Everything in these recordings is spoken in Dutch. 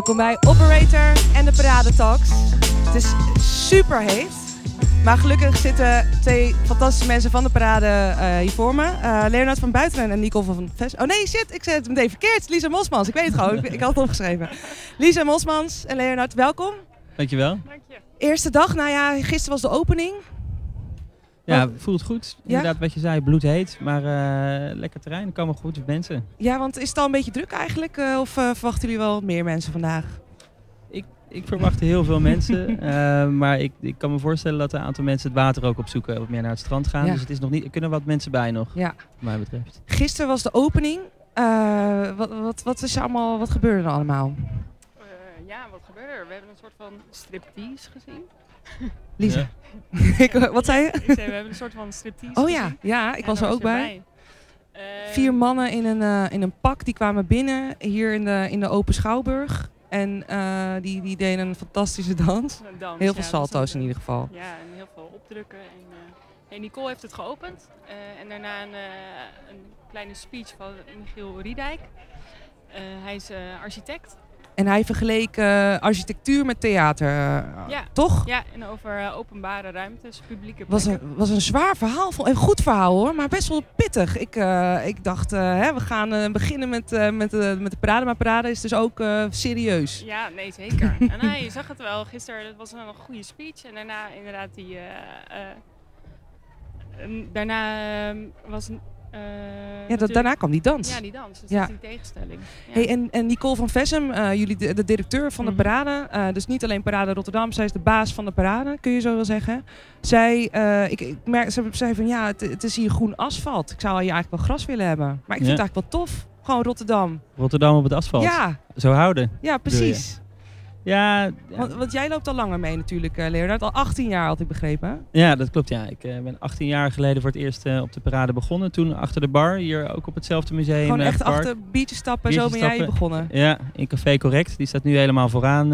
Welkom bij Operator en de Parade Talks. Het is super heet. Maar gelukkig zitten twee fantastische mensen van de parade eh, hier voor me. Eh Leonard van Buiteren en Nicole van Ves. Oh nee, shit, ik zei het meteen verkeerd. Lisa Mosmans, ik weet het gewoon. ik, ik had het opgeschreven. Lisa Mosmans en Leonard, welkom. Dankjewel. Eerste dag, nou ja, gisteren was de opening. Ja, Wat- voelt goed. Inderdaad, wat je zei, bloedheet. Maar eh, lekker terrein, er komen goed mensen. Ja, want is het al een beetje druk eigenlijk? eh, of eh, verwachten jullie wel meer mensen vandaag? Ik, ik verwacht heel veel mensen. eh, maar ik, ik kan me voorstellen dat een aantal mensen het water ook opzoeken. Wat meer naar het strand gaan. Ja. Dus het is nog niet, er kunnen wat mensen bij nog, Ja. wat mij betreft. Gisteren was de opening. Eh, wat, wat, wat, is er allemaal, wat gebeurde er allemaal? Eh, ja, wat gebeurde er? We hebben een soort van striptease gezien. Lisa, ik, wat zei je? Ik zei, we hebben een soort van striptease Oh ja, ja, ik En was er ook bij. Eh, Vier mannen in een, eh, in een pak, die kwamen binnen hier in de, in de Open Schouwburg. En eh, die, die deden een fantastische dans. een dans, Heel veel salto's in ieder geval. Ja, en heel veel opdrukken. En, eh, hey, Nicole heeft het geopend. eh, en daarna een, eh, een kleine speech van Michiel Riedijk. Eh, hij is eh, architect. En hij vergeleek eh, architectuur met theater, eh, Ja. toch? Ja, en over eh, openbare ruimtes, publieke was plekken. een, was een zwaar verhaal. Een goed verhaal hoor, maar best wel pittig. Ik, ik dacht, hè, we gaan beginnen met, met, de met de parade. Maar parade is dus ook serieus. Ja, nee, zeker. en je zag het wel gisteren, dat was een goede speech. En daarna inderdaad die... daarna ehm, was... een, Ja, dat, daarna kwam die dans. Ja, die dans. Dus Ja. dat is die tegenstelling. Ja. Hey, en, en Nicole van Vessem, eh, jullie de, de directeur van de Mhm. parade. eh, dus niet alleen Parade Rotterdam, zij is de baas van de parade, kun je zo wel zeggen. Zij, eh, ik, ik merk, ze zei van ja, het, het is hier groen asfalt. Ik zou hier eigenlijk wel gras willen hebben. Maar ik vind Ja. het eigenlijk wel tof. Gewoon Rotterdam. Rotterdam op het asfalt. Ja, Zo houden. ja, precies. Ja, ja, Want, want jij loopt al langer mee natuurlijk, eh Leonard. Al 18 jaar had ik begrepen. ja, dat klopt. Ja. Ik eh, ben 18 jaar geleden voor het eerst eh, op de parade begonnen. Toen achter de bar, hier ook op hetzelfde museum. Gewoon echt park. achter biertjes stappen, zo ben jij begonnen. Ja, in Café Correct. Die staat nu helemaal vooraan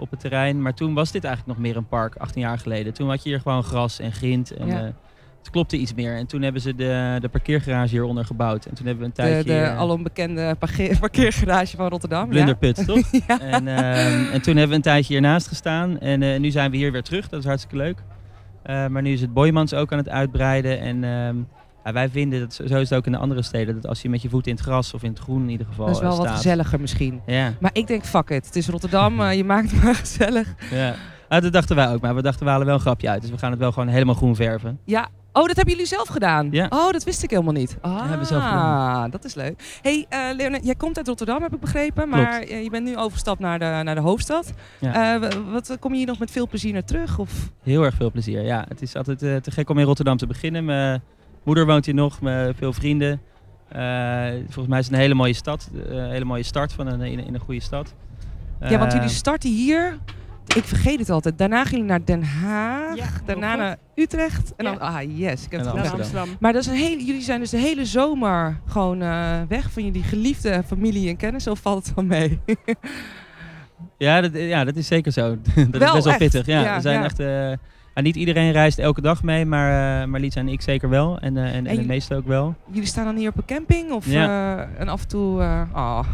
op het terrein. Maar toen was dit eigenlijk nog meer een park, 18 jaar geleden. Toen had je hier gewoon gras en grind. En, Ja. Het klopte iets meer. En toen hebben ze de, de parkeergarage hieronder gebouwd. En toen hebben we een De, tijdje... de eh, alombekende parkeer- parkeergarage van Rotterdam. Blunderput, toch? Ja. En, ehm, en toen hebben we een tijdje hiernaast gestaan. En eh, nu zijn we hier weer terug. Dat is hartstikke leuk. Eh, maar nu is het Boymans ook aan het uitbreiden. En ehm, ja, wij vinden, dat, zo is het ook in de andere steden, dat als je met je voet in het gras of in het groen in ieder geval Dat is wel eh, wat gezelliger misschien. Ja, Maar ik denk, fuck it. Het is Rotterdam, je maakt het maar gezellig. ja. Ah, dat dachten wij ook, maar we dachten we halen wel een grapje uit. Dus we gaan het wel gewoon helemaal groen verven. Ja. Oh, dat hebben jullie zelf gedaan? Ja. Oh, dat wist ik helemaal niet. Ah, hebben we zelf gedaan. dat is leuk. hey, Leonard, jij komt uit Rotterdam, heb ik begrepen. Maar eh, je bent nu overgestapt naar de, naar de hoofdstad. Ja. Eh, wat, kom je hier nog met veel plezier naar terug? Of? Heel erg veel plezier. Ja, het is altijd te gek om in Rotterdam te beginnen. Mijn moeder woont hier nog, met veel vrienden. Volgens mij is het een hele mooie stad. Een hele mooie start van een, in, in een goede stad. ja, want jullie starten hier. Ik vergeet het altijd. Daarna gingen jullie naar Den Haag. Ja, daarna naar Utrecht. En dan, Ja. ah yes, ik heb En het. Naar Amsterdam. Amsterdam. Maar dat is een hele, jullie zijn dus de hele zomer gewoon eh, weg van jullie geliefde familie en kennis. Of valt het wel mee? Ja, dat, ja, dat is zeker zo. dat Wel is best wel echt. pittig. Ja, Ja, we zijn ja. echt, eh, ja, niet iedereen reist elke dag mee, maar, eh maar Liet en ik zeker wel. En, en, en, de jullie- meeste ook wel. jullie staan dan hier op een camping? Of, Ja. eh, en af en toe... eh, ah.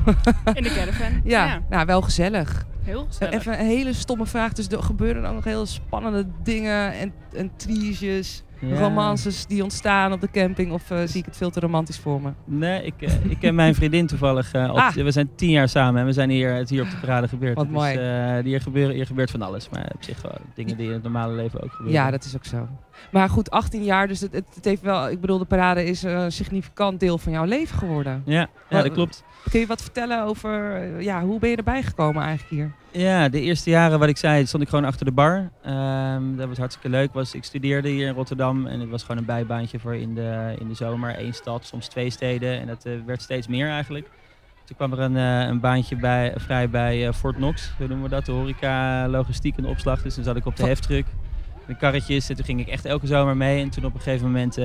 In de caravan. ja, nou wel gezellig. Heel gezellig. Even een hele stomme vraag. Dus er gebeuren ook nog heel spannende dingen en, en triesjes, Ja. romances die ontstaan op de camping. Of eh, zie ik het veel te romantisch voor me? Nee, ik, eh, ik ken mijn vriendin toevallig. eh, al- Ah. We zijn tien jaar samen en we zijn hier, het hier op de parade gebeurd. Wat Het mooi. Is, eh, hier, gebeuren, hier gebeurt van alles, maar op zich wel dingen die in het normale leven ook gebeuren. Ja, dat is ook zo. Maar goed, 18 jaar, dus het, het, heeft wel... Ik bedoel, de parade is een significant deel van jouw leven geworden. ja, ja, dat klopt. Kun je wat vertellen over... eh, Ja, hoe ben je erbij gekomen eigenlijk hier? Ja, de eerste jaren, wat ik zei, stond ik gewoon achter de bar. Ehm, dat was hartstikke leuk. Was, ik studeerde hier in Rotterdam en het was gewoon een bijbaantje voor in de, in de zomer. Eén stad, soms twee steden en dat eh, werd steeds meer eigenlijk. Toen kwam er een, eh, een baantje bij, vrij bij eh, Fort Knox, hoe noemen we dat, de horeca, logistiek en opslag. Dus toen zat ik op de heftruck, de karretjes en toen ging ik echt elke zomer mee. En toen op een gegeven moment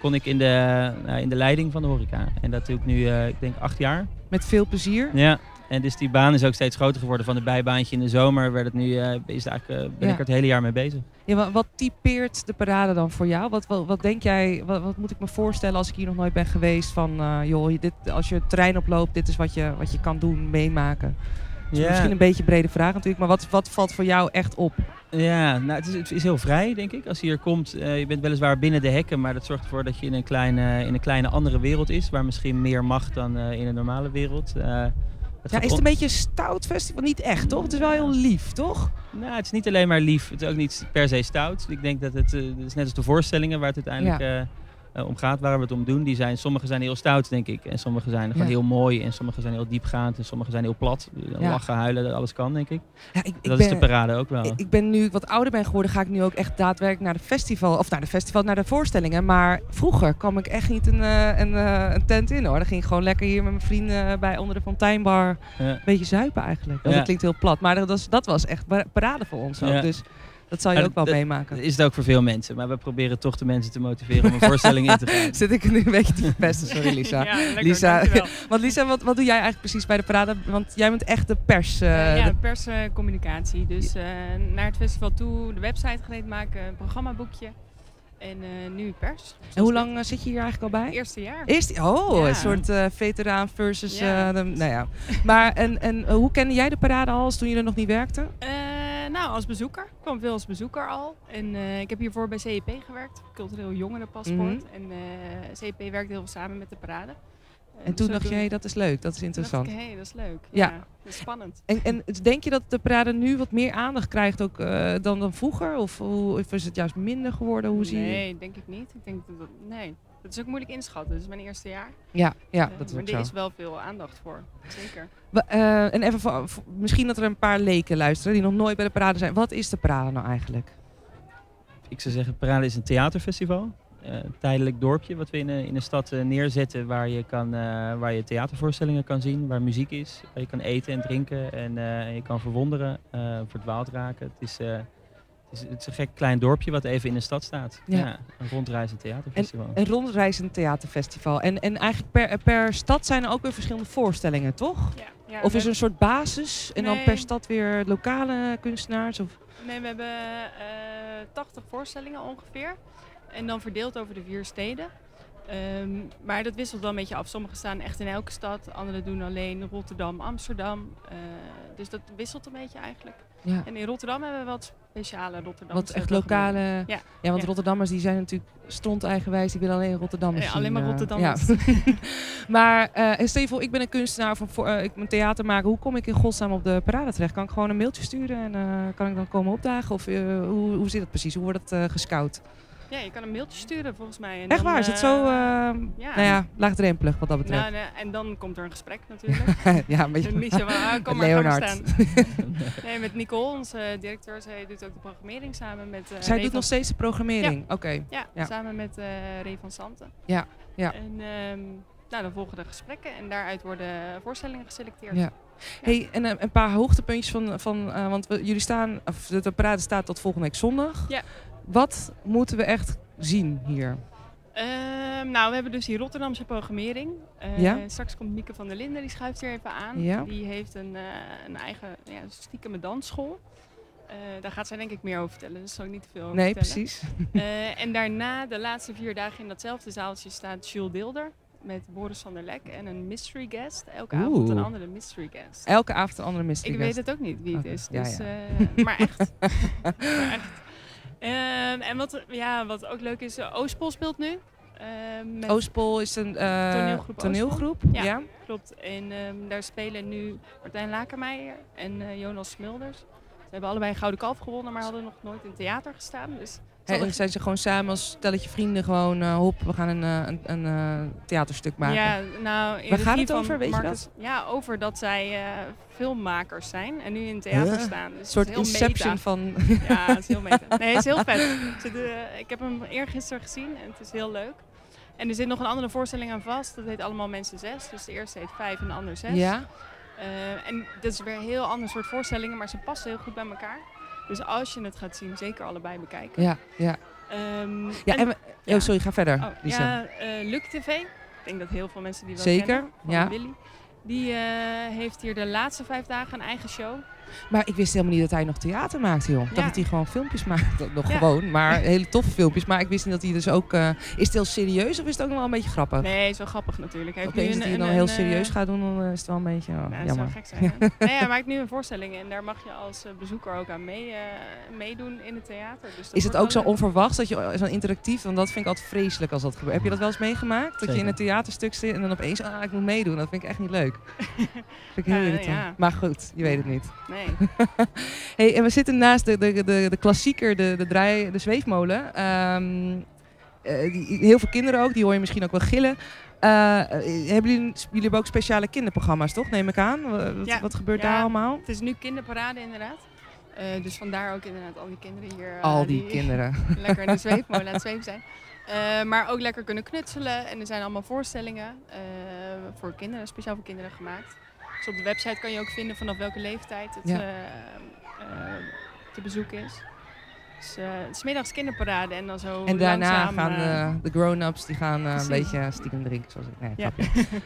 kon ik in de, in de leiding van de horeca. En dat doe ik nu, ik denk, acht jaar. Met veel plezier? Ja, en dus die baan is ook steeds groter geworden. Van een bijbaantje in de zomer werd het nu, eh, is eigenlijk, eh, ben Ja. ik er het hele jaar mee bezig. Ja, wa- wat typeert de parade dan voor jou? Wat, wat, wat denk jij, wat, wat moet ik me voorstellen als ik hier nog nooit ben geweest? Van, eh, joh, dit, als je het terrein oploopt, dit is wat je, wat je kan doen, meemaken. Misschien een beetje een brede vraag natuurlijk, maar wat, wat valt voor jou echt op? Ja, nou, het, is, het is heel vrij, denk ik. Als je hier komt, je bent weliswaar binnen de hekken, maar dat zorgt ervoor dat je in een kleine, in een kleine andere wereld is, waar misschien meer mag dan in een normale wereld. Eh, het Ja, is het een beetje een stout festival? Niet echt, toch? Het is wel heel lief, toch? Nou, het is niet alleen maar lief, het is ook niet per se stout. Ik denk dat het, eh, het is net als de voorstellingen waar het uiteindelijk eh, eh, om gaat, waar we het om doen. Die zijn, sommige zijn heel stout, denk ik. En sommige zijn gewoon Ja. heel mooi. En sommige zijn heel diepgaand. En sommige zijn heel plat. Ja. Lachen, huilen, dat alles kan, denk ik. Ja, ik, ik dat ben, is de parade ook wel. Ik- Ik ben nu wat ouder ben geworden, ga ik nu ook echt daadwerkelijk naar de festival. Of naar de festival, naar de voorstellingen. Maar vroeger kwam ik echt niet een, eh, een, eh, een tent in hoor. Dan ging ik gewoon lekker hier met mijn vrienden bij onder de fontainbar. Ja. Een beetje zuipen eigenlijk. Dat klinkt heel plat. Maar dat was, dat was echt para- parade voor ons ook. Ja. Dus dat zal je Maar ook wel dat- meemaken. Dat is het ook voor veel mensen. Maar we proberen toch de mensen te motiveren om een voorstelling in te gaan. Zit ik nu een beetje te verpesten, sorry Lisa. Ja, lekker, Lisa. Want Lisa, wat, wat doe jij eigenlijk precies bij de parade? Want jij bent echt de pers. eh, Eh, ja, de- perscommunicatie. Dus eh, naar het festival toe, de website gereed maken, een programmaboekje. En eh, nu pers. en hoe lang eh, zit je hier eigenlijk al bij? Eerste jaar. Eerst, oh, Ja. een soort eh, veteraan versus. Ja. de, nou ja. Maar en, en hoe kende jij de parade al als toen je er nog niet werkte? Nou, als bezoeker. Ik kwam veel als bezoeker al. En ik heb hiervoor bij CEP gewerkt, Cultureel Jongerenpaspoort. Mhm. En eh, CEP werkt heel veel samen met de parade. En toen dacht zodoende- jij, dat is leuk, dat is interessant. ik, hé, hey, dat is leuk. Ja. Ja. dat is spannend. En, en denk je dat de parade nu wat meer aandacht krijgt ook, eh, dan, dan vroeger? Of, hoe, of is het juist minder geworden? Hoe zie je? nee, denk ik niet. Ik denk dat, dat- nee. Dat is ook moeilijk inschatten. Dit is mijn eerste jaar. Ja, ja Eh, dat is maar ook er zo. is wel veel aandacht voor. Zeker. Eh, en even misschien dat er een paar leken luisteren die nog nooit bij de parade zijn. Wat is de parade nou eigenlijk? Ik zou zeggen, Parade is een theaterfestival. Eh, een tijdelijk dorpje wat we in, een- in een stad eh, neerzetten waar je, kan, eh, waar je theatervoorstellingen kan zien, waar muziek is, waar je kan eten en drinken en, eh, en je kan verwonderen, eh, verdwaald raken. Het is, eh, het, is, het is een gek klein dorpje wat even in de stad staat. Ja. een rondreizend theaterfestival. Een rondreizend theaterfestival. En, en eigenlijk per, per stad zijn er ook weer verschillende voorstellingen, toch? Ja. Ja, Of is er een soort basis en dan per stad weer lokale kunstenaars? Of... Nee, we hebben eh 80 voorstellingen ongeveer. En dan verdeeld over de vier steden. Ehm, maar dat wisselt wel een beetje af. Sommige staan echt in elke stad. Andere doen alleen Rotterdam, Amsterdam. Eh, dus dat wisselt een beetje eigenlijk. Ja. En in Rotterdam hebben we wat speciale Rotterdamse Wat echt lokale... Ja. want Ja. Rotterdamers die zijn natuurlijk stond eigenwijs. Die willen alleen Rotterdammers Ja, alleen maar eh, Rotterdammers. ja. maar uh, je voor, ik ben een kunstenaar, voor, eh, ik ben theater maken. Hoe kom ik in godsnaam op de parade terecht? Kan ik gewoon een mailtje sturen en eh, kan ik dan komen opdagen? Of eh, hoe, hoe zit het precies? Hoe wordt het eh, gescout? Ja, je kan een mailtje sturen volgens mij. En Echt dan, waar? Is het eh, zo, uh, ja. nou ja, laagdrempelig wat dat betreft? Nou, nee, en dan komt er een gesprek natuurlijk. ja, een beetje. Niet zo van, ah, kom Met maar, staan. nee, met Nicole, onze directeur, zij doet ook de programmering samen met... eh, Zij Ray doet nog steeds de programmering? Oké. Ja, Ja. samen met eh Ray van Santen. Ja, ja. En ehm, nou, dan volgen de gesprekken en daaruit worden voorstellingen geselecteerd. Ja. Hey, en een paar hoogtepuntjes van, van want we, jullie staan, of de parade staat tot volgende week zondag. Ja. Wat moeten we echt zien hier? Ehm, nou, we hebben dus die Rotterdamse programmering. Eh, Ja. Straks komt Mieke van der Linden, die schuift hier even aan. Ja. Die heeft een, eh, een eigen ja, stiekeme dansschool. Eh, daar gaat zij denk ik meer over vertellen, dus zal ik niet te veel over Nee, vertellen. precies. En daarna, de laatste vier dagen in datzelfde zaaltje, staat Jules Deelder met Boris van der Lek en een mystery guest. Elke Oeh. avond een andere mystery guest. Elke avond een andere mystery Ik guest. weet het ook niet wie het is. Dus, ja. maar echt. maar echt. Ehm, en wat, ja, wat ook leuk is, uh, Oostpol speelt nu. Met- Oostpol is een eh, Toneelgroep toneelgroep. Ja. Ja. Klopt. En ehm, daar spelen nu Martijn Lakermeijer en eh, Jonas Smulders. Ze hebben allebei een Gouden Kalf gewonnen, maar hadden nog nooit in theater gestaan. Dus zijn ze gewoon samen als stelletje vrienden gewoon, eh, hop, we gaan een, eh, een, een eh, theaterstuk maken. Ja, nou, Waar gaat het over, weet je Marcus- Ja, over dat zij filmmakers zijn en nu in theater Huh? staan. Dus een soort inception meta. van... Ja, het is heel meta. Nee, het is heel vet. Ik heb hem eergisteren gezien en het is heel leuk. En er zit nog een andere voorstelling aan vast. Dat heet Allemaal Mensen 6. Dus de eerste heet 5 en de ander 6. ja? En dat is weer een heel ander soort voorstellingen, maar ze passen heel goed bij elkaar. Dus als je het gaat zien, zeker allebei bekijken. Ja, ja. Ehm, ja en we- ja. Oh, sorry, ga verder. Oh, ja, eh Luc TV. Ik denk dat heel veel mensen die wel Zeker, kennen. Van ja. Willy. Die eh, heeft hier de laatste vijf dagen een eigen show. Maar ik wist helemaal niet dat hij nog theater maakte, joh. Ik dacht dat hij gewoon filmpjes maakte. Nog Ja. gewoon, maar hele toffe filmpjes. Maar ik wist niet dat hij dus ook... eh, is het heel serieus of is het ook nog wel een beetje grappig? Nee, het is wel grappig natuurlijk. Heeft nu Opeens dat een- hij dan een- heel een, serieus eh, gaat doen, dan eh, is het wel een beetje oh, Nou, dat jammer. zou gek zijn. hè? nee, hij maakt nu een voorstelling en daar mag je als bezoeker ook aan mee, eh, meedoen in het theater. Dus Is het ook zo onverwachts, dat je zo interactief, want dat vind ik altijd vreselijk als dat gebeurt. Heb je dat wel eens meegemaakt? Dat je in een theaterstuk zit en dan opeens, ah, ik moet meedoen. Dat vind ik echt niet leuk. vind ik heel Ja, irritant. ja. Maar goed, je weet het niet. Nee. Hey, en we zitten naast de, de, de, de klassieker, de, de, draai, de zweefmolen. Ehm, eh, die, heel veel kinderen ook, die hoor je misschien ook wel gillen. Eh, eh, hebben jullie, jullie hebben ook speciale kinderprogramma's, toch? Neem ik aan. Wat, wat- Ja, wat gebeurt ja. daar allemaal? Het is nu kinderparade inderdaad. Dus vandaar ook inderdaad al die kinderen hier. Al die kinderen. lekker in de zweefmolen aan het zweven zijn. Maar ook lekker kunnen knutselen. En er zijn allemaal voorstellingen voor kinderen, speciaal voor kinderen gemaakt. Dus op de website kan je ook vinden vanaf welke leeftijd het Ja. eh, eh, te bezoeken is. Dus eh, het is middags kinderparade en dan zo En daarna gaan de, de grown-ups die gaan een beetje stiekem drinken. Zoals ik, nee, Ja.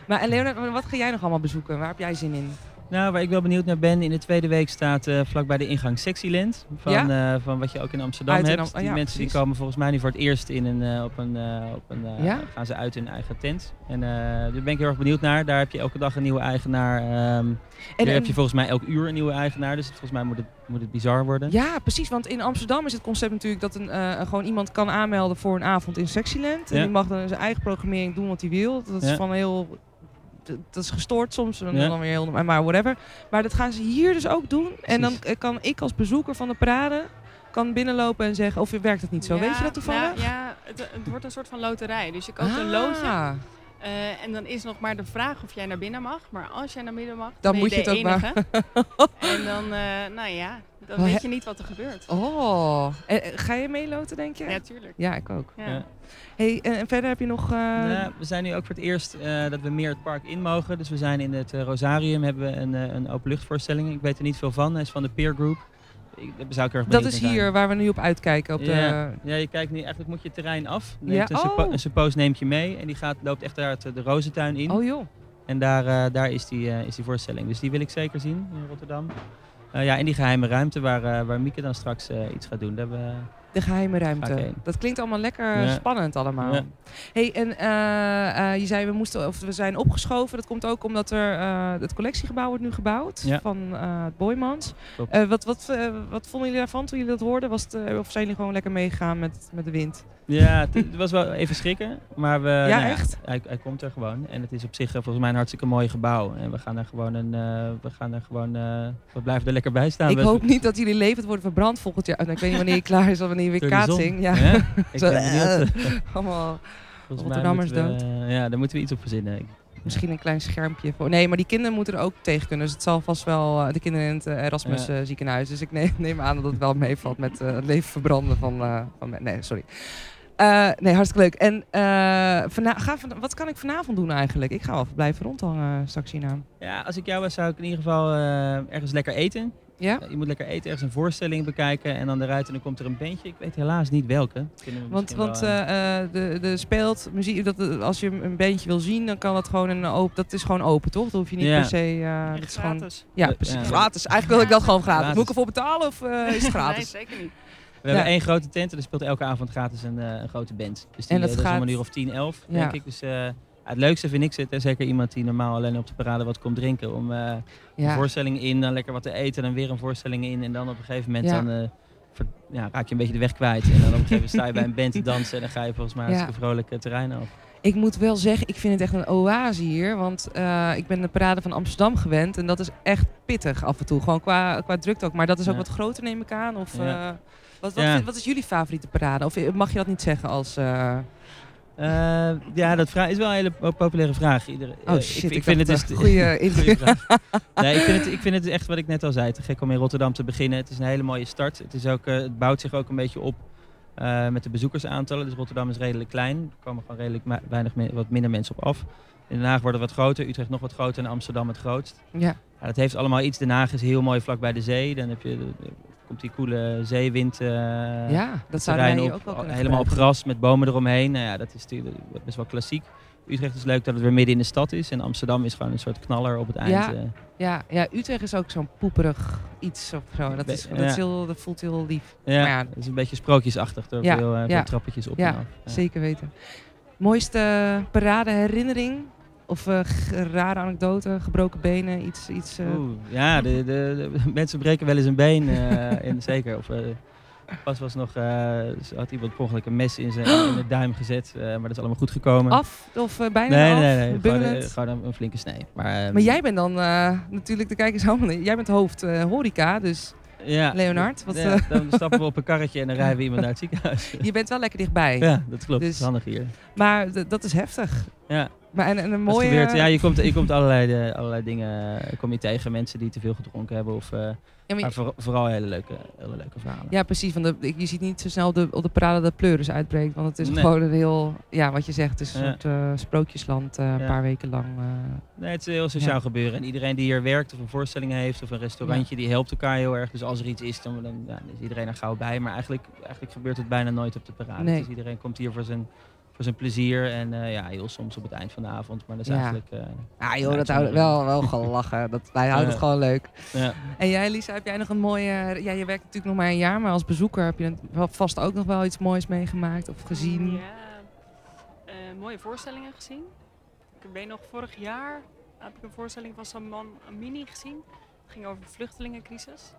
Maar en Leonard, wat ga jij nog allemaal bezoeken? Waar heb jij zin in? Nou, waar ik wel benieuwd naar ben, in de tweede week staat eh vlakbij de ingang Sexyland. Van, eh, van wat je ook in Amsterdam Uit in hebt. Am- die ja, mensen die komen volgens mij nu voor het eerst in een, eh, op een, op een Ja? gaan ze uit in hun eigen tent. En daar ben ik heel erg benieuwd naar. Daar heb je elke dag een nieuwe eigenaar. ehm En, daar heb je volgens mij elk uur een nieuwe eigenaar. Dus volgens mij moet het, moet het bizar worden. ja, precies. Want in Amsterdam is het concept natuurlijk dat een, gewoon iemand kan aanmelden voor een avond in Sexyland. En die mag dan zijn eigen programmering doen wat hij wil. Dat is van heel... Dat is gestoord soms, en Ja. dan weer heel... Maar whatever. Maar dat gaan ze hier dus ook doen. En dan kan ik als bezoeker van de parade kan binnenlopen en zeggen... Of werkt dat niet zo? ja, Weet je dat toevallig? nou, ja, het, het wordt een soort van loterij. Dus je koopt een loodje. Eh, en dan is nog maar de vraag of jij naar binnen mag. Maar als jij naar binnen mag, Dan ben moet je de het ook maar- enige. en dan, eh, nou ja, dan weet je niet wat er gebeurt. Oh. En, eh, ga je meeloten, denk je? Ja, tuurlijk. Ja, ik ook. Ja. Ja. Hey, en, en verder heb je nog... eh, Nou, we zijn nu ook voor het eerst eh, dat we meer het park in mogen. Dus we zijn in het Rosarium, hebben we een, eh, een openluchtvoorstelling. Ik weet er niet veel van, hij is van de Peer Group. Ik, daar zou ik erg dat is hier waar we nu op uitkijken. Op de, Ja. Ja, je kijkt nu eigenlijk moet je het terrein af. Neemt oh. een suppoos neemt je mee en die gaat, loopt echt daar de rozentuin in. Oh joh. En daar, eh, daar is, die, eh, is die voorstelling. Dus die wil ik zeker zien in Rotterdam. Eh, ja, in die geheime ruimte waar, waar Mieke dan straks iets gaat doen. Daar hebben we- De geheime ruimte. Dat klinkt allemaal lekker Ja. spannend allemaal. Ja. Hey, en eh, eh, je zei we, moesten, of we zijn opgeschoven. Dat komt ook omdat er, eh, het collectiegebouw wordt nu gebouwd Ja. van het Boymans. Wat, wat, wat vonden jullie daarvan toen jullie dat hoorden? Was het, of zijn jullie gewoon lekker meegegaan met, met de wind? Ja, het, het was wel even schrikken. Maar we, Ja, nou echt? hij, hij komt er gewoon. En het is op zich eh, volgens mij een hartstikke mooi gebouw. En we gaan er gewoon een. eh, we gaan er gewoon. eh, we blijven er lekker bij staan. ik We- hoop niet dat jullie levend worden verbrand volgend jaar. Nou, ik weet niet wanneer je klaar is of wanneer je weer kaatsing. Ja. Ja? Ik Zo, ben allemaal Volgens Rotterdammers we, Ja, daar moeten we iets op verzinnen. Ik- Misschien een klein schermpje voor. Nee, maar die kinderen moeten er ook tegen kunnen. Dus het zal vast wel de kinderen in het Erasmus Ja. ziekenhuis. Dus ik neem, neem aan dat het wel meevalt met het leven verbranden van, van Nee, sorry. Eh, nee, hartstikke leuk. En eh, vana- ga van, wat kan ik vanavond doen eigenlijk? Ik ga wel blijven rondhangen straks hierna. Ja, als ik jou was, zou ik in ieder geval eh, ergens lekker eten. Ja? Je moet lekker eten, ergens een voorstelling bekijken. En dan eruit en dan komt er een bandje. Ik weet helaas niet welke. Kunnen we Want, want wel, eh, eh, eh, de, de speelt muziek. Dat, als je een bandje wil zien, dan kan dat gewoon een open. Dat is gewoon open, toch? Dat hoef je niet Ja. per se. eh, dat is gewoon, gratis. ja, precies. ja. Gratis. Eigenlijk wil ik dat gewoon gratis. Gratis. Moet ik ervoor betalen of eh, is het gratis? Nee, zeker niet. We hebben één grote tent en er speelt elke avond gratis een, eh, een grote band. Dus die, En dat eh, dat is gaat- om een uur of 10, 11, Ja. denk ik. Dus eh, het leukste vind ik zit er zeker iemand die normaal alleen op de parade wat komt drinken. Om een voorstelling in, dan lekker wat te eten, dan weer een voorstelling in. En dan op een gegeven moment Ja. dan, ver- ja, raak je een beetje de weg kwijt. En dan op een gegeven moment sta je bij een band te dansen en dan ga je volgens mij Ja. hartstikke vrolijk het terrein af. Ik moet wel zeggen, ik vind het echt een oase hier. Want ik ben de parade van Amsterdam gewend. En dat is echt pittig af en toe. Gewoon qua, qua drukte ook. Maar dat is ook wat groter, neem ik aan. Of, wat, wat, Ja. vind- wat is jullie favoriete parade? Of mag je dat niet zeggen als... eh, Eh, ja, dat is wel een hele po- populaire vraag. Oh eh, shit, ik, ik, vind het dus eh, goede interview. vraag. nee, ik vind, het, ik vind het echt wat ik net al zei. Te gek om in Rotterdam te beginnen. Het is een hele mooie start. Het, is ook, eh, het bouwt zich ook een beetje op eh, met de bezoekersaantallen. Dus Rotterdam is redelijk klein. Er komen gewoon redelijk weinig me- wat minder mensen op af. In Den Haag wordt het wat groter, Utrecht nog wat groter en Amsterdam het grootst. Ja, Ja, dat heeft allemaal iets. Den Haag is heel mooi vlak bij de zee. Dan heb je, komt die koele zeewind. eh, ja, dat zouden wij terrein hier op, ook wel kunnen helemaal op gras met bomen eromheen. Nou ja, dat is natuurlijk best wel klassiek. Utrecht is leuk dat het weer midden in de stad is. En Amsterdam is gewoon een soort knaller op het eind. Ja. eh. Ja, ja, Utrecht is ook zo'n poeperig iets of zo. Dat, is, dat, is ja. heel, dat voelt heel lief. ja, Maar ja. het is een beetje sprookjesachtig door Ja, veel, eh, veel trappetjes op Ja, en af. Zeker weten. Mooiste paradeherinnering? Of eh, rare anekdote, gebroken benen, iets... iets eh, Oeh, ja, de, de, de- mensen breken wel eens een been, eh, in, zeker. Of, pas was nog, had iemand per een mes in zijn in de duim gezet, maar dat is allemaal goed gekomen. af of bijna nee, af? nee, nee, gewoon, bungelend? eh, gewoon een, flinke snee. Maar, ehm, Maar jij bent dan natuurlijk, de kijkers helemaal niet. Jij bent hoofd horeca, dus ja, Leonard, wat, ja, dan stappen we op een karretje en dan rijden we iemand naar het ziekenhuis. je bent wel lekker dichtbij. Ja, dat klopt. Dus- Dat is handig hier. Maar dat is heftig. Ja, Maar en, en een dat mooie... gebeurt. Ja, je komt, je komt allerlei, de- allerlei dingen eh, kom je tegen. Mensen die te veel gedronken hebben. Of, eh, Ja, maar maar je- voor- vooral hele leuke, hele leuke verhalen. ja, precies. Want de, je ziet niet zo snel de, op de parade dat pleuris uitbreekt. Want het is Nee. gewoon een heel... Ja, wat je zegt, het is een Ja. soort eh, sprookjesland. eh, een Ja. paar weken lang. eh. Nee, het is een heel sociaal gebeuren. En iedereen die hier werkt of een voorstelling heeft of een restaurantje, die helpt elkaar heel erg. Dus als er iets is, dan, dan, is iedereen er gauw bij. Maar eigenlijk, eigenlijk gebeurt het bijna nooit op de parade. Nee. Dus iedereen komt hier voor zijn, voor zijn plezier. En eh, ja, heel soms op het eind van de avond. Maar dat is Ja. eigenlijk... eh, Ah Ja, joh, dat snap wel, wel gelachen. Dat, wij houden het gewoon leuk. ja. En jij Lisa, heb jij nog een mooie... Ja, je werkt natuurlijk nog maar een jaar, maar als bezoeker heb je wel vast ook nog wel iets moois meegemaakt of gezien. Ja, eh, mooie voorstellingen gezien. Ik weet nog, vorig jaar heb ik een voorstelling van Saman Amini gezien. Het ging over de vluchtelingencrisis.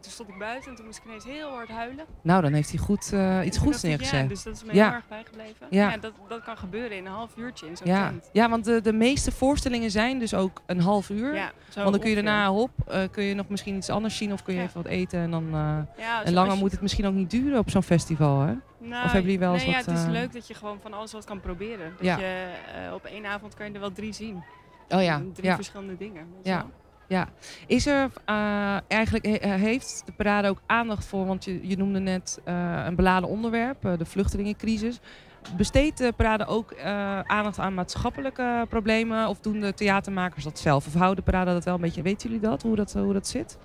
En toen stond ik buiten en toen moest ik ineens heel hard huilen. Nou, dan heeft hij goed, eh, iets goeds neergezet. Ja, dus dat is me Ja. heel erg bijgebleven. Ja. Ja. dat, dat kan gebeuren in een half uurtje in zo'n Ja, tent. ja want de, de meeste voorstellingen zijn dus ook een half uur. Ja, want dan kun je daarna, hop, eh, kun je nog misschien iets anders zien of kun je Ja. even wat eten. En, dan, eh, Ja, en langer je- moet het misschien ook niet duren op zo'n festival, hè? Nou, Of hebben jullie wel eens nee, wat, ja, het is leuk dat je gewoon van alles wat kan proberen. Dat Ja. je op één avond kan je er wel drie zien. Oh ja, Drie ja. verschillende dingen. je Ja. Is er eh, eigenlijk, eh, heeft de parade ook aandacht voor, want je, je noemde net eh, een beladen onderwerp, de vluchtelingencrisis. Besteedt de parade ook aandacht aan maatschappelijke problemen of doen de theatermakers dat zelf? Of houden de parade dat wel een beetje, weten jullie dat, hoe dat, hoe dat zit?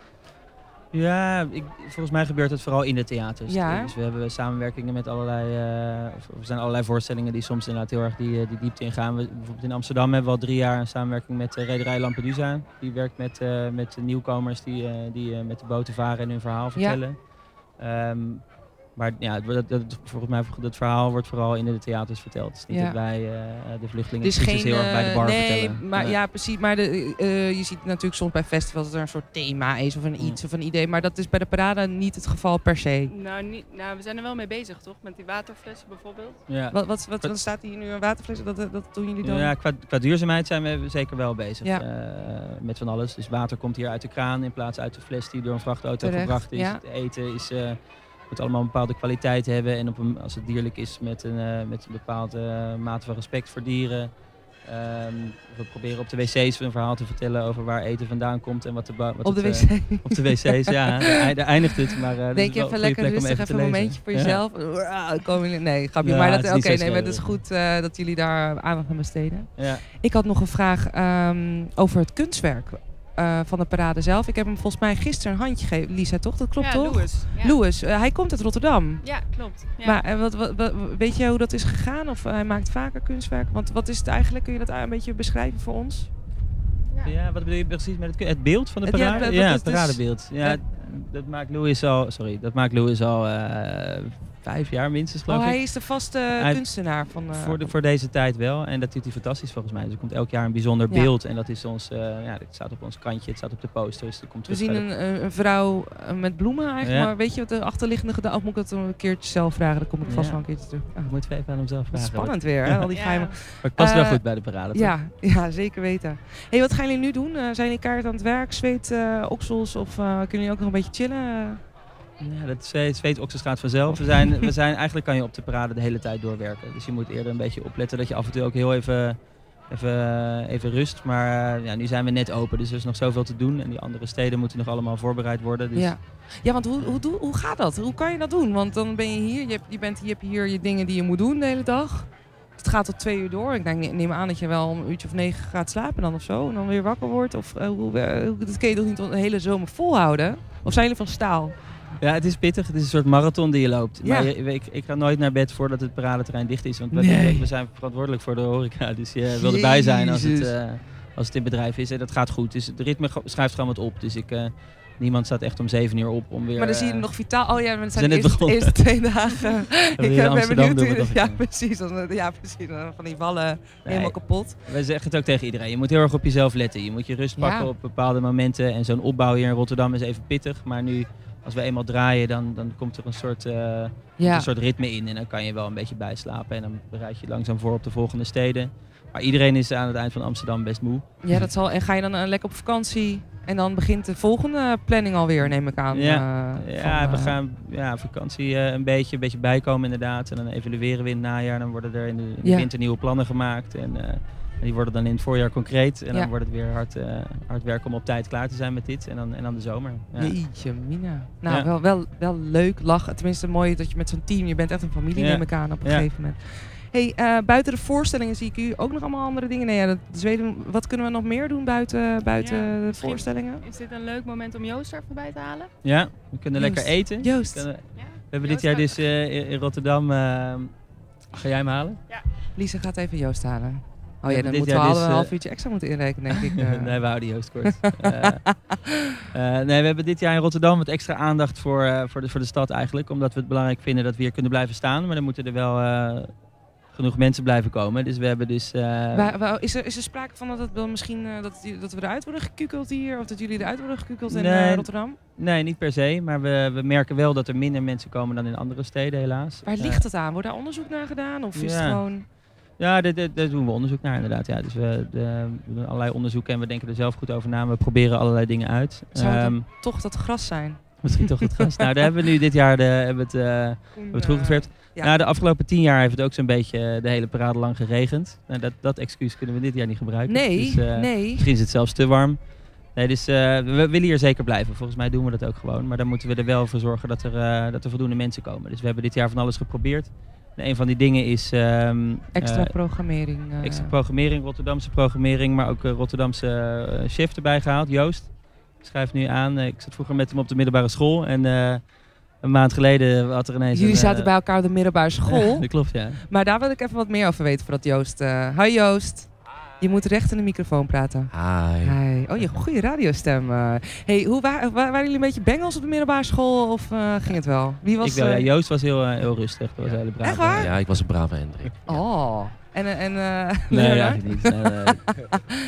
Ja, ik, volgens mij gebeurt het vooral in de theaters. Ja. Dus we hebben samenwerkingen met allerlei, eh, of er zijn allerlei voorstellingen die soms inderdaad heel erg die, eh, die diepte ingaan. We, bijvoorbeeld in Amsterdam hebben we al drie jaar een samenwerking met de Rederij Lampedusa. Die werkt met, eh, met nieuwkomers die, eh, die eh, met de boten varen en hun verhaal vertellen. Ehm, maar ja, dat, dat, volgens mij dat verhaal wordt vooral in de theaters verteld. Het is niet Ja. dat wij eh, de vluchtelingen Dus geen, heel erg bij de eh, bar nee, vertellen. maar Nee. ja, precies. Maar de, eh, je ziet natuurlijk soms bij festivals dat er een soort thema is of een Mm. iets of een idee. Maar dat is bij de parade niet het geval per se. Nou, niet, nou, we zijn er wel mee bezig, toch? Met die waterflessen bijvoorbeeld. Ja. Wat, wat, wat, wat staat hier nu een waterfles? Dat, dat doen jullie dan? Ja, qua, qua duurzaamheid zijn we zeker wel bezig Ja. eh, met van alles. Dus water komt hier uit de kraan in plaats uit de fles die door een vrachtauto Terecht, gebracht is. ja. Het eten is, eh, moet allemaal een bepaalde kwaliteit hebben. En op een, als het dierlijk is met een, eh, met een bepaalde mate van respect voor dieren. Ehm, we proberen op de wc's een verhaal te vertellen over waar eten vandaan komt en wat de wat Op de het, wc. eh, op de wc's, ja. Daar, eindigt het. Maar, dat Denk je even lekker rustig, even een momentje voor jezelf. Komen jullie- Nee, grapje. Ja, maar het dat, oké, nee, maar het is goed dat jullie daar aandacht aan besteden. Ja. Ik had nog een vraag ehm, over het kunstwerk eh, van de parade zelf. Ik heb hem volgens mij gisteren een handje gegeven. Lisa, toch? Dat klopt ja, toch? Louis. Ja. Louis, eh, hij komt uit Rotterdam. Ja, klopt. Ja. Maar eh, wat, wat, wat- weet je hoe dat is gegaan? Of hij maakt vaker kunstwerk? Want wat is het eigenlijk? Kun je dat een beetje beschrijven voor ons? Ja, wat bedoel je precies met het, het beeld van de parade? Ja, het dus- paradebeeld. Ja, dat maakt Louis al, sorry, dat maakt Louis al eh, vijf jaar minstens, geloof Oh, ik. hij is de vaste Hij- kunstenaar van... eh, voor, de, voor deze tijd wel. En dat doet hij fantastisch volgens mij. Dus er komt elk jaar een bijzonder Ja. beeld. En dat is ons, eh, ja, het staat op ons kantje, het staat op de posters. Er komt We zien een, een- een vrouw eh, met bloemen eigenlijk. Ja. Maar weet je wat de achterliggende gedachte... Of moet ik dat een keertje zelf vragen? Dan kom ik vast Ja. wel een keertje terug. Ah, moet even aan hem zelf vragen. spannend weer, hè? Al die Ja. geheimen. Maar het past wel goed bij de parade, toch? Ja, ja, zeker weten. hey, wat gaan jullie nu doen? Zijn jullie kaart aan het werk? Zweet, oksels? Of eh, kunnen jullie ook nog een beetje chillen? Ja, dat zweet, zweetoksels gaat vanzelf. We zijn, we zijn, eigenlijk kan je op de parade de hele tijd doorwerken. Dus je moet eerder een beetje opletten dat je af en toe ook heel even, even, even rust. Maar eh, ja, nu zijn we net open, dus er is nog zoveel te doen. En die andere steden moeten nog allemaal voorbereid worden. Dus Ja. ja, want hoe, hoe, hoe gaat dat? Hoe kan je dat doen? Want dan ben je hier, je, hebt, je, bent, je hebt hier je dingen die je moet doen de hele dag. Het gaat tot twee uur door. Ik denk, neem aan dat je wel om een uurtje of negen gaat slapen dan of zo. En dan weer wakker wordt. Of eh, hoe, eh, dat kun je toch niet een hele zomer volhouden? Of zijn jullie van staal? Ja, het is pittig. Het is een soort marathon die je loopt. Ja. Maar ik, ik ga nooit naar bed voordat het paradeterrein dicht is. Want we, Nee. we zijn verantwoordelijk voor de horeca. Dus je wil erbij zijn als het, eh, als het in bedrijf is. En dat gaat goed. Dus het ritme schuift gewoon wat op. Dus ik, eh, niemand staat echt om zeven uur op om weer... Maar dan zie je er eh, nog vitaal. Oh ja, het zijn zijn de eerste, twee dagen. ik ben Amsterdam benieuwd. doen we ja, precies. Ja, precies. Van die wallen helemaal kapot. Wij zeggen het ook tegen iedereen. Je moet heel erg op jezelf letten. Je moet je rust Ja. pakken op bepaalde momenten. En zo'n opbouw hier in Rotterdam is even pittig. Maar nu, als we eenmaal draaien, dan, dan komt er een soort, eh, Ja. een soort ritme in. En dan kan je wel een beetje bijslapen. En dan bereid je langzaam voor op de volgende steden. Maar iedereen is aan het eind van Amsterdam best moe. ja, dat zal. En ga je dan eh, lekker op vakantie? En dan begint de volgende planning alweer, neem ik aan. Ja. eh, Ja, van, we gaan ja, vakantie een, beetje, een beetje bijkomen inderdaad. En dan evalueren we in het najaar. Dan worden er in de, in de Ja. winter nieuwe plannen gemaakt. En, en die worden dan in het voorjaar concreet. En dan Ja. wordt het weer hard, eh, hard werken om op tijd klaar te zijn met dit. En dan, en dan de zomer. Ja. Jeetje, Mina. Nou, Ja. wel, wel, wel leuk lachen. Tenminste, mooi dat je met zo'n team, je bent echt een familie, Ja. neem ik aan op een Ja. gegeven moment. Hey, eh, buiten de voorstellingen zie ik u ook nog allemaal andere dingen. Nee, ja, dat, Zweden, wat kunnen we nog meer doen buiten, buiten Ja, de voorstellingen? Is dit een leuk moment om Joost er even bij te halen? Ja, we kunnen Joost. lekker eten. Joost. We, kunnen- Ja. we hebben dit jaar dus eh, in in Rotterdam. eh, ga jij hem halen? Lisa gaat even Joost halen. Oh ja, dan dit moeten we al dus, een eh, half uurtje extra moeten inrekenen, denk ik. eh. nee, we houden Joost kort. Eh, nee, we hebben dit jaar in Rotterdam wat extra aandacht voor, voor, de, voor de stad eigenlijk. Omdat we het belangrijk vinden dat we hier kunnen blijven staan. Maar dan moeten er wel genoeg mensen blijven komen. Dus we hebben dus... Waar- waar- is, er, is er sprake van dat, het wel misschien, dat, die- dat we eruit worden gekukeld hier? Of dat jullie eruit worden gekukeld in Rotterdam? Nee, niet per se. Maar we, we merken wel dat er minder mensen komen dan in andere steden helaas. Waar ligt het aan? Wordt daar onderzoek naar gedaan? Of is het gewoon... Ja, daar, doen we onderzoek naar inderdaad. Ja. Dus we, de- we doen allerlei onderzoeken en we denken er zelf goed over na. We proberen allerlei dingen uit. Zou Ehm, toch dat gras zijn? misschien toch het gas. nou, daar hebben we nu dit jaar de, hebben het, eh, hebben we het goed geveerd. ja. Nou, de afgelopen tien jaar heeft het ook zo'n beetje eh, de hele parade lang geregend. Nou, dat, dat excuus kunnen we dit jaar niet gebruiken. Nee, Dus, eh, nee. Misschien is het zelfs te warm. Nee, dus eh, we willen hier zeker blijven. Volgens mij doen we dat ook gewoon. Maar dan moeten we er wel voor zorgen dat er, eh, dat er voldoende mensen komen. Dus we hebben dit jaar van alles geprobeerd. En een van die dingen is ehm, Extra eh, programmering. eh. extra programmering, Rotterdamse programmering, maar ook eh, Rotterdamse chef erbij gehaald, Joost. Schrijft nu aan. Ik zat vroeger met hem op de middelbare school en een maand geleden had er ineens Jullie een, zaten bij elkaar op de middelbare school. dat klopt, ja. maar daar wil ik even wat meer over weten voordat Joost... eh Hoi Joost. Je moet recht in de microfoon praten. Hi. Hi. Oh, je goede radiostem. eh. hey, hoe wa- wa- waren jullie een beetje bengels op de middelbare school of eh, ging het wel? Wie was ik wel, ja. eh, Joost was heel, heel rustig. Dat was een hele brave. Echt waar? Ja, ik was een brave Hendrik. Oh. En, en eh, Nee, eigenlijk niet. Nee, nee.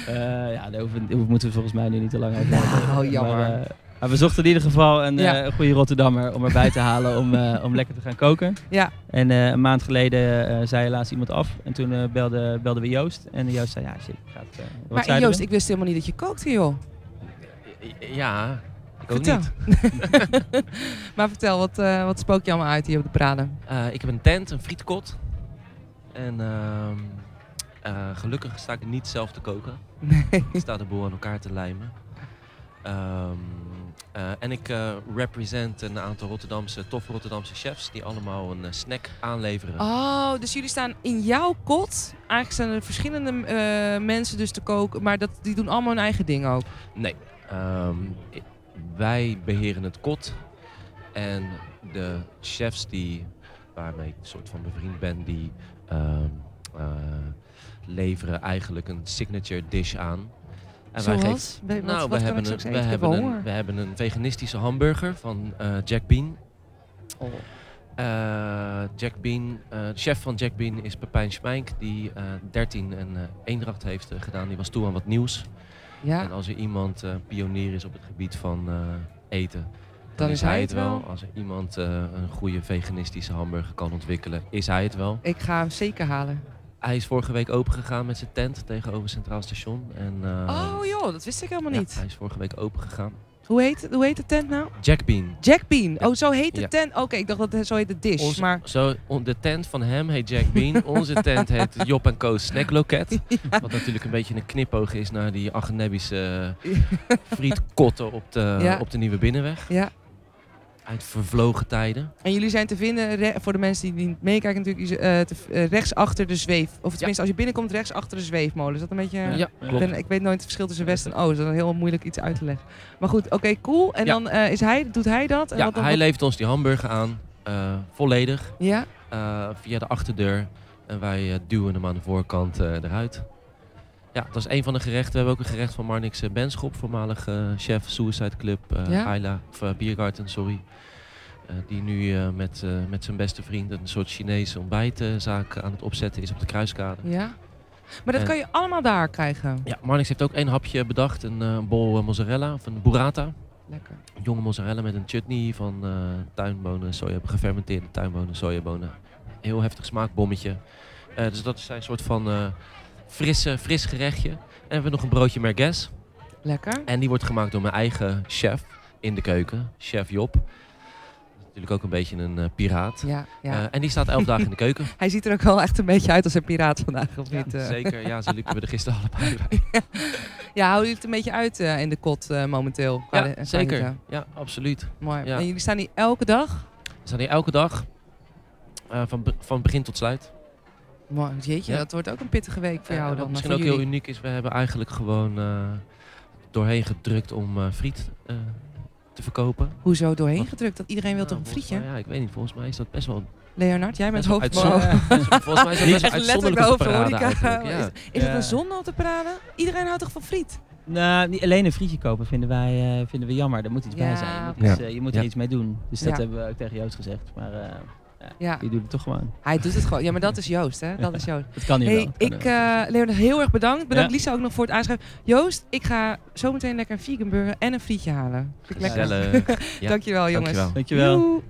Eh, ja, daar hoeven, daar moeten we volgens mij nu niet te lang over Nou, jammer. Maar, maar we zochten in ieder geval een, Ja. eh, een goede Rotterdammer om erbij te halen om, eh, om lekker te gaan koken. Ja. En eh, een maand geleden eh, zei helaas iemand af. En toen eh, belde, belden we Joost. En Joost zei, ja shit, gaat, eh, wat Maar Joost, we? ik wist helemaal niet dat je kookte, joh. Ja, ik ook Vertel. niet. maar vertel, wat, eh, wat spook je allemaal uit hier op de parade? Eh, ik heb een tent, een frietkot. En ehm, eh, gelukkig sta ik niet zelf te koken. Nee. Ik sta de boel aan elkaar te lijmen. Ehm, eh, en ik eh, represent een aantal Rotterdamse, toffe Rotterdamse chefs die allemaal een eh, snack aanleveren. Oh, dus jullie staan in jouw kot. Eigenlijk zijn er verschillende mensen dus te koken, maar dat, die doen allemaal hun eigen ding ook. Nee, ehm, wij beheren het kot. En de chefs die, waarmee ik een soort van bevriend ben, die ehm, eh, leveren eigenlijk een signature dish aan. En wij wat, nou, wat we, hebben een, we, hebben een, we hebben een veganistische hamburger van eh, Jack Bean. Oh. Eh, Jack Bean, eh, de chef van Jack Bean is Pepijn Schmijk, die eh 13 en Eendracht heeft gedaan. Die was toe aan wat nieuws. En Ja, als er iemand pionier is op het gebied van eten, dan, is hij het wel. Als er iemand een goede veganistische hamburger kan ontwikkelen, is hij het wel. ik ga hem zeker halen. Hij is vorige week open gegaan met zijn tent tegenover Centraal Station. En, eh, oh joh, dat wist ik helemaal ja, niet. hij is vorige week open gegaan. Hoe, heet, hoe heet de tent nou? Jack Bean. Jack Bean. Oh, zo heet de Ja. tent. Oké, ik dacht dat het zo heet de dish. Onze- Maar Zo, on- de tent van hem heet Jack Bean. Onze tent heet Job Co's Snackloket. Wat natuurlijk een beetje een knipoog is naar die Agenebische frietkotten op de, op de Nieuwe Binnenweg. ja, uit vervlogen tijden. En jullie zijn te vinden, voor de mensen die niet meekijken natuurlijk, eh, te eh, rechts achter de zweef. Of tenminste, als je binnenkomt, rechts achter de zweefmolen. Is dat een beetje... Ja, klopt. ben, ik weet nooit het verschil tussen West en Oost. Dat is heel moeilijk iets uit te leggen. Maar goed, oké, cool. En Ja. dan eh, is hij, doet hij dat? En Ja, wat dan- hij wat- levert ons die hamburger aan, eh, volledig, Ja? eh, via de achterdeur. En wij duwen hem aan de voorkant eh, eruit. Ja, dat is een van de gerechten. We hebben ook een gerecht van Marnix eh, Benschop, voormalig eh, chef Suicide Club, eh Ja? Ayla, of Biergarten, sorry. Die nu met, met zijn beste vriend een soort Chinese ontbijtzaak aan het opzetten is op de Kruiskade. Ja? Maar dat En- kan je allemaal daar krijgen. Ja, Marnix heeft ook één hapje bedacht, een bol mozzarella of een burrata. Lekker. jonge mozzarella met een chutney van tuinbonen, soja, gefermenteerde tuinbonen, sojabonen. Heel heftig smaakbommetje. Dus dat is een soort van frisse, fris gerechtje. En we hebben nog een broodje merguez. Lekker. En die wordt gemaakt door mijn eigen chef in de keuken, chef Job. Natuurlijk ook een beetje een eh, piraat. Ja, ja. Eh, en die staat elf dagen in de keuken. hij ziet er ook wel echt een beetje uit als een piraat vandaag, of niet? eh? Zeker, ja, zo liepen we er gisteren allebei bij. Ja, houden jullie het een beetje uit in de kot momenteel? de- Ja, zeker. Ja, absoluut. Mooi. Ja. En jullie staan hier elke dag? We staan hier elke dag, van, be- van begin tot sluit. Mooi. Jeetje, Ja. dat wordt ook een pittige week voor Ja, jou wat dan. misschien voor ook heel uniek is, we hebben eigenlijk gewoon eh, doorheen gedrukt om eh, friet eh, te verkopen. Hoezo doorheen Wat? gedrukt? Dat iedereen wil Nou, toch een frietje? mij- ja, ik weet niet. Volgens mij is dat best wel... Leonard, jij bent best wel hoofd... uitzonderlijk. volgens mij is dat best wel Echt letterlijk eigenlijk. Ja. Is het Ja. een zonde op de parade? Iedereen houdt toch van friet? Nou, niet alleen een frietje kopen vinden wij eh, vinden we jammer. Er moet iets bij zijn. Je moet, iets, eh, je moet er Ja. iets mee doen. Dus dat hebben we ook tegen Joost gezegd. Maar eh Ja, die doet het toch gewoon. hij doet het gewoon. Ja, maar dat is Joost, hè? Dat is Joost. Het kan niet Hey, wel. Ik, eh Leonard, heel erg bedankt. Bedankt Ja. Lisa ook nog voor het aanschrijven. Joost, ik ga zometeen lekker een vegan burger en een frietje halen. Vind ik lekker. Gezellig. Ja. Dankjewel, jongens. Dankjewel.